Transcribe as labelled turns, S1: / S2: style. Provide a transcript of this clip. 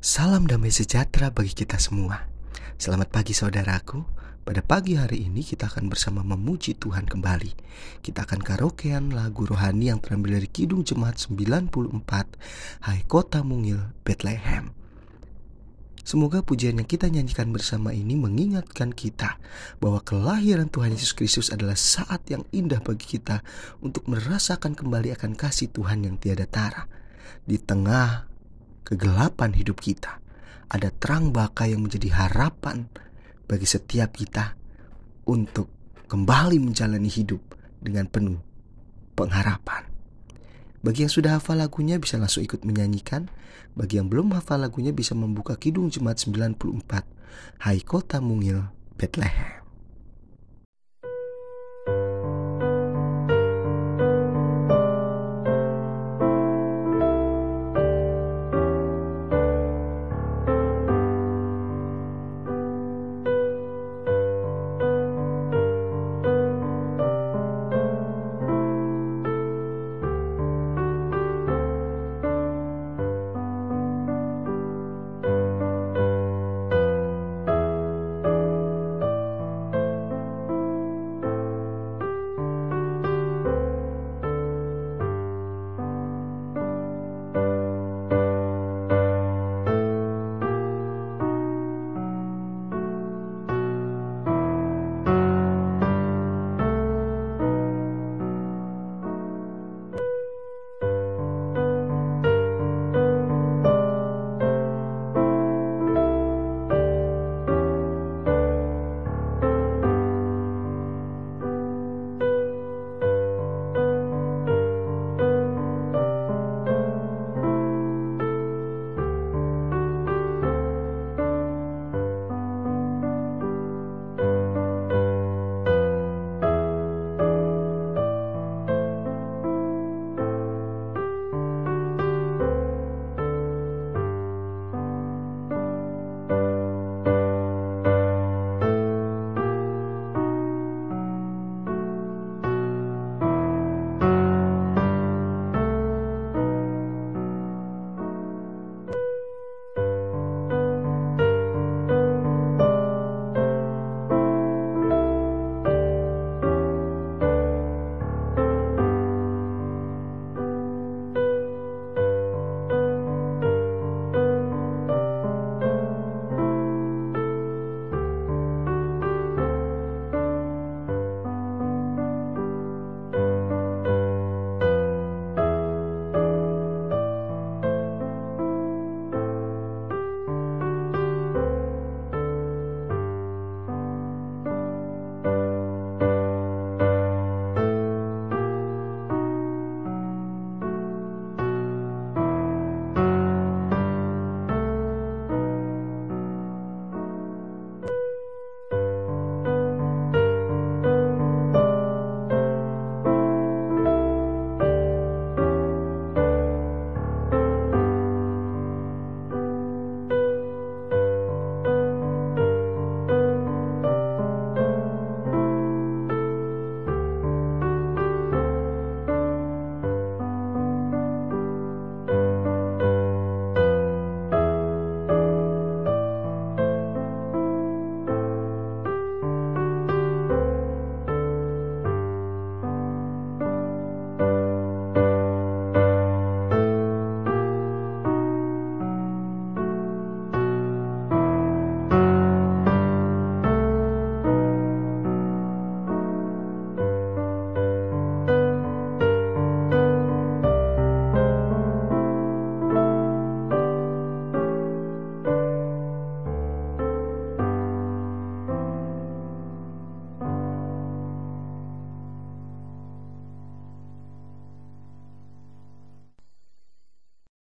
S1: Salam damai sejahtera bagi kita semua. Selamat pagi saudaraku. Pada pagi hari ini kita akan bersama memuji Tuhan kembali. Kita akan karaokean lagu rohani yang terambil dari Kidung Jemaat 94, Hai Kota Mungil, Bethlehem. Semoga pujian yang kita nyanyikan bersama ini mengingatkan kita bahwa kelahiran Tuhan Yesus Kristus adalah saat yang indah bagi kita untuk merasakan kembali akan kasih Tuhan yang tiada tara. Di tengah kegelapan hidup kita, ada terang baka yang menjadi harapan bagi setiap kita untuk kembali menjalani hidup dengan penuh pengharapan. Bagi yang sudah hafal lagunya bisa langsung ikut menyanyikan. Bagi yang belum hafal lagunya bisa membuka Kidung Jemaat 94 Hai Kota Mungil Bethlehem.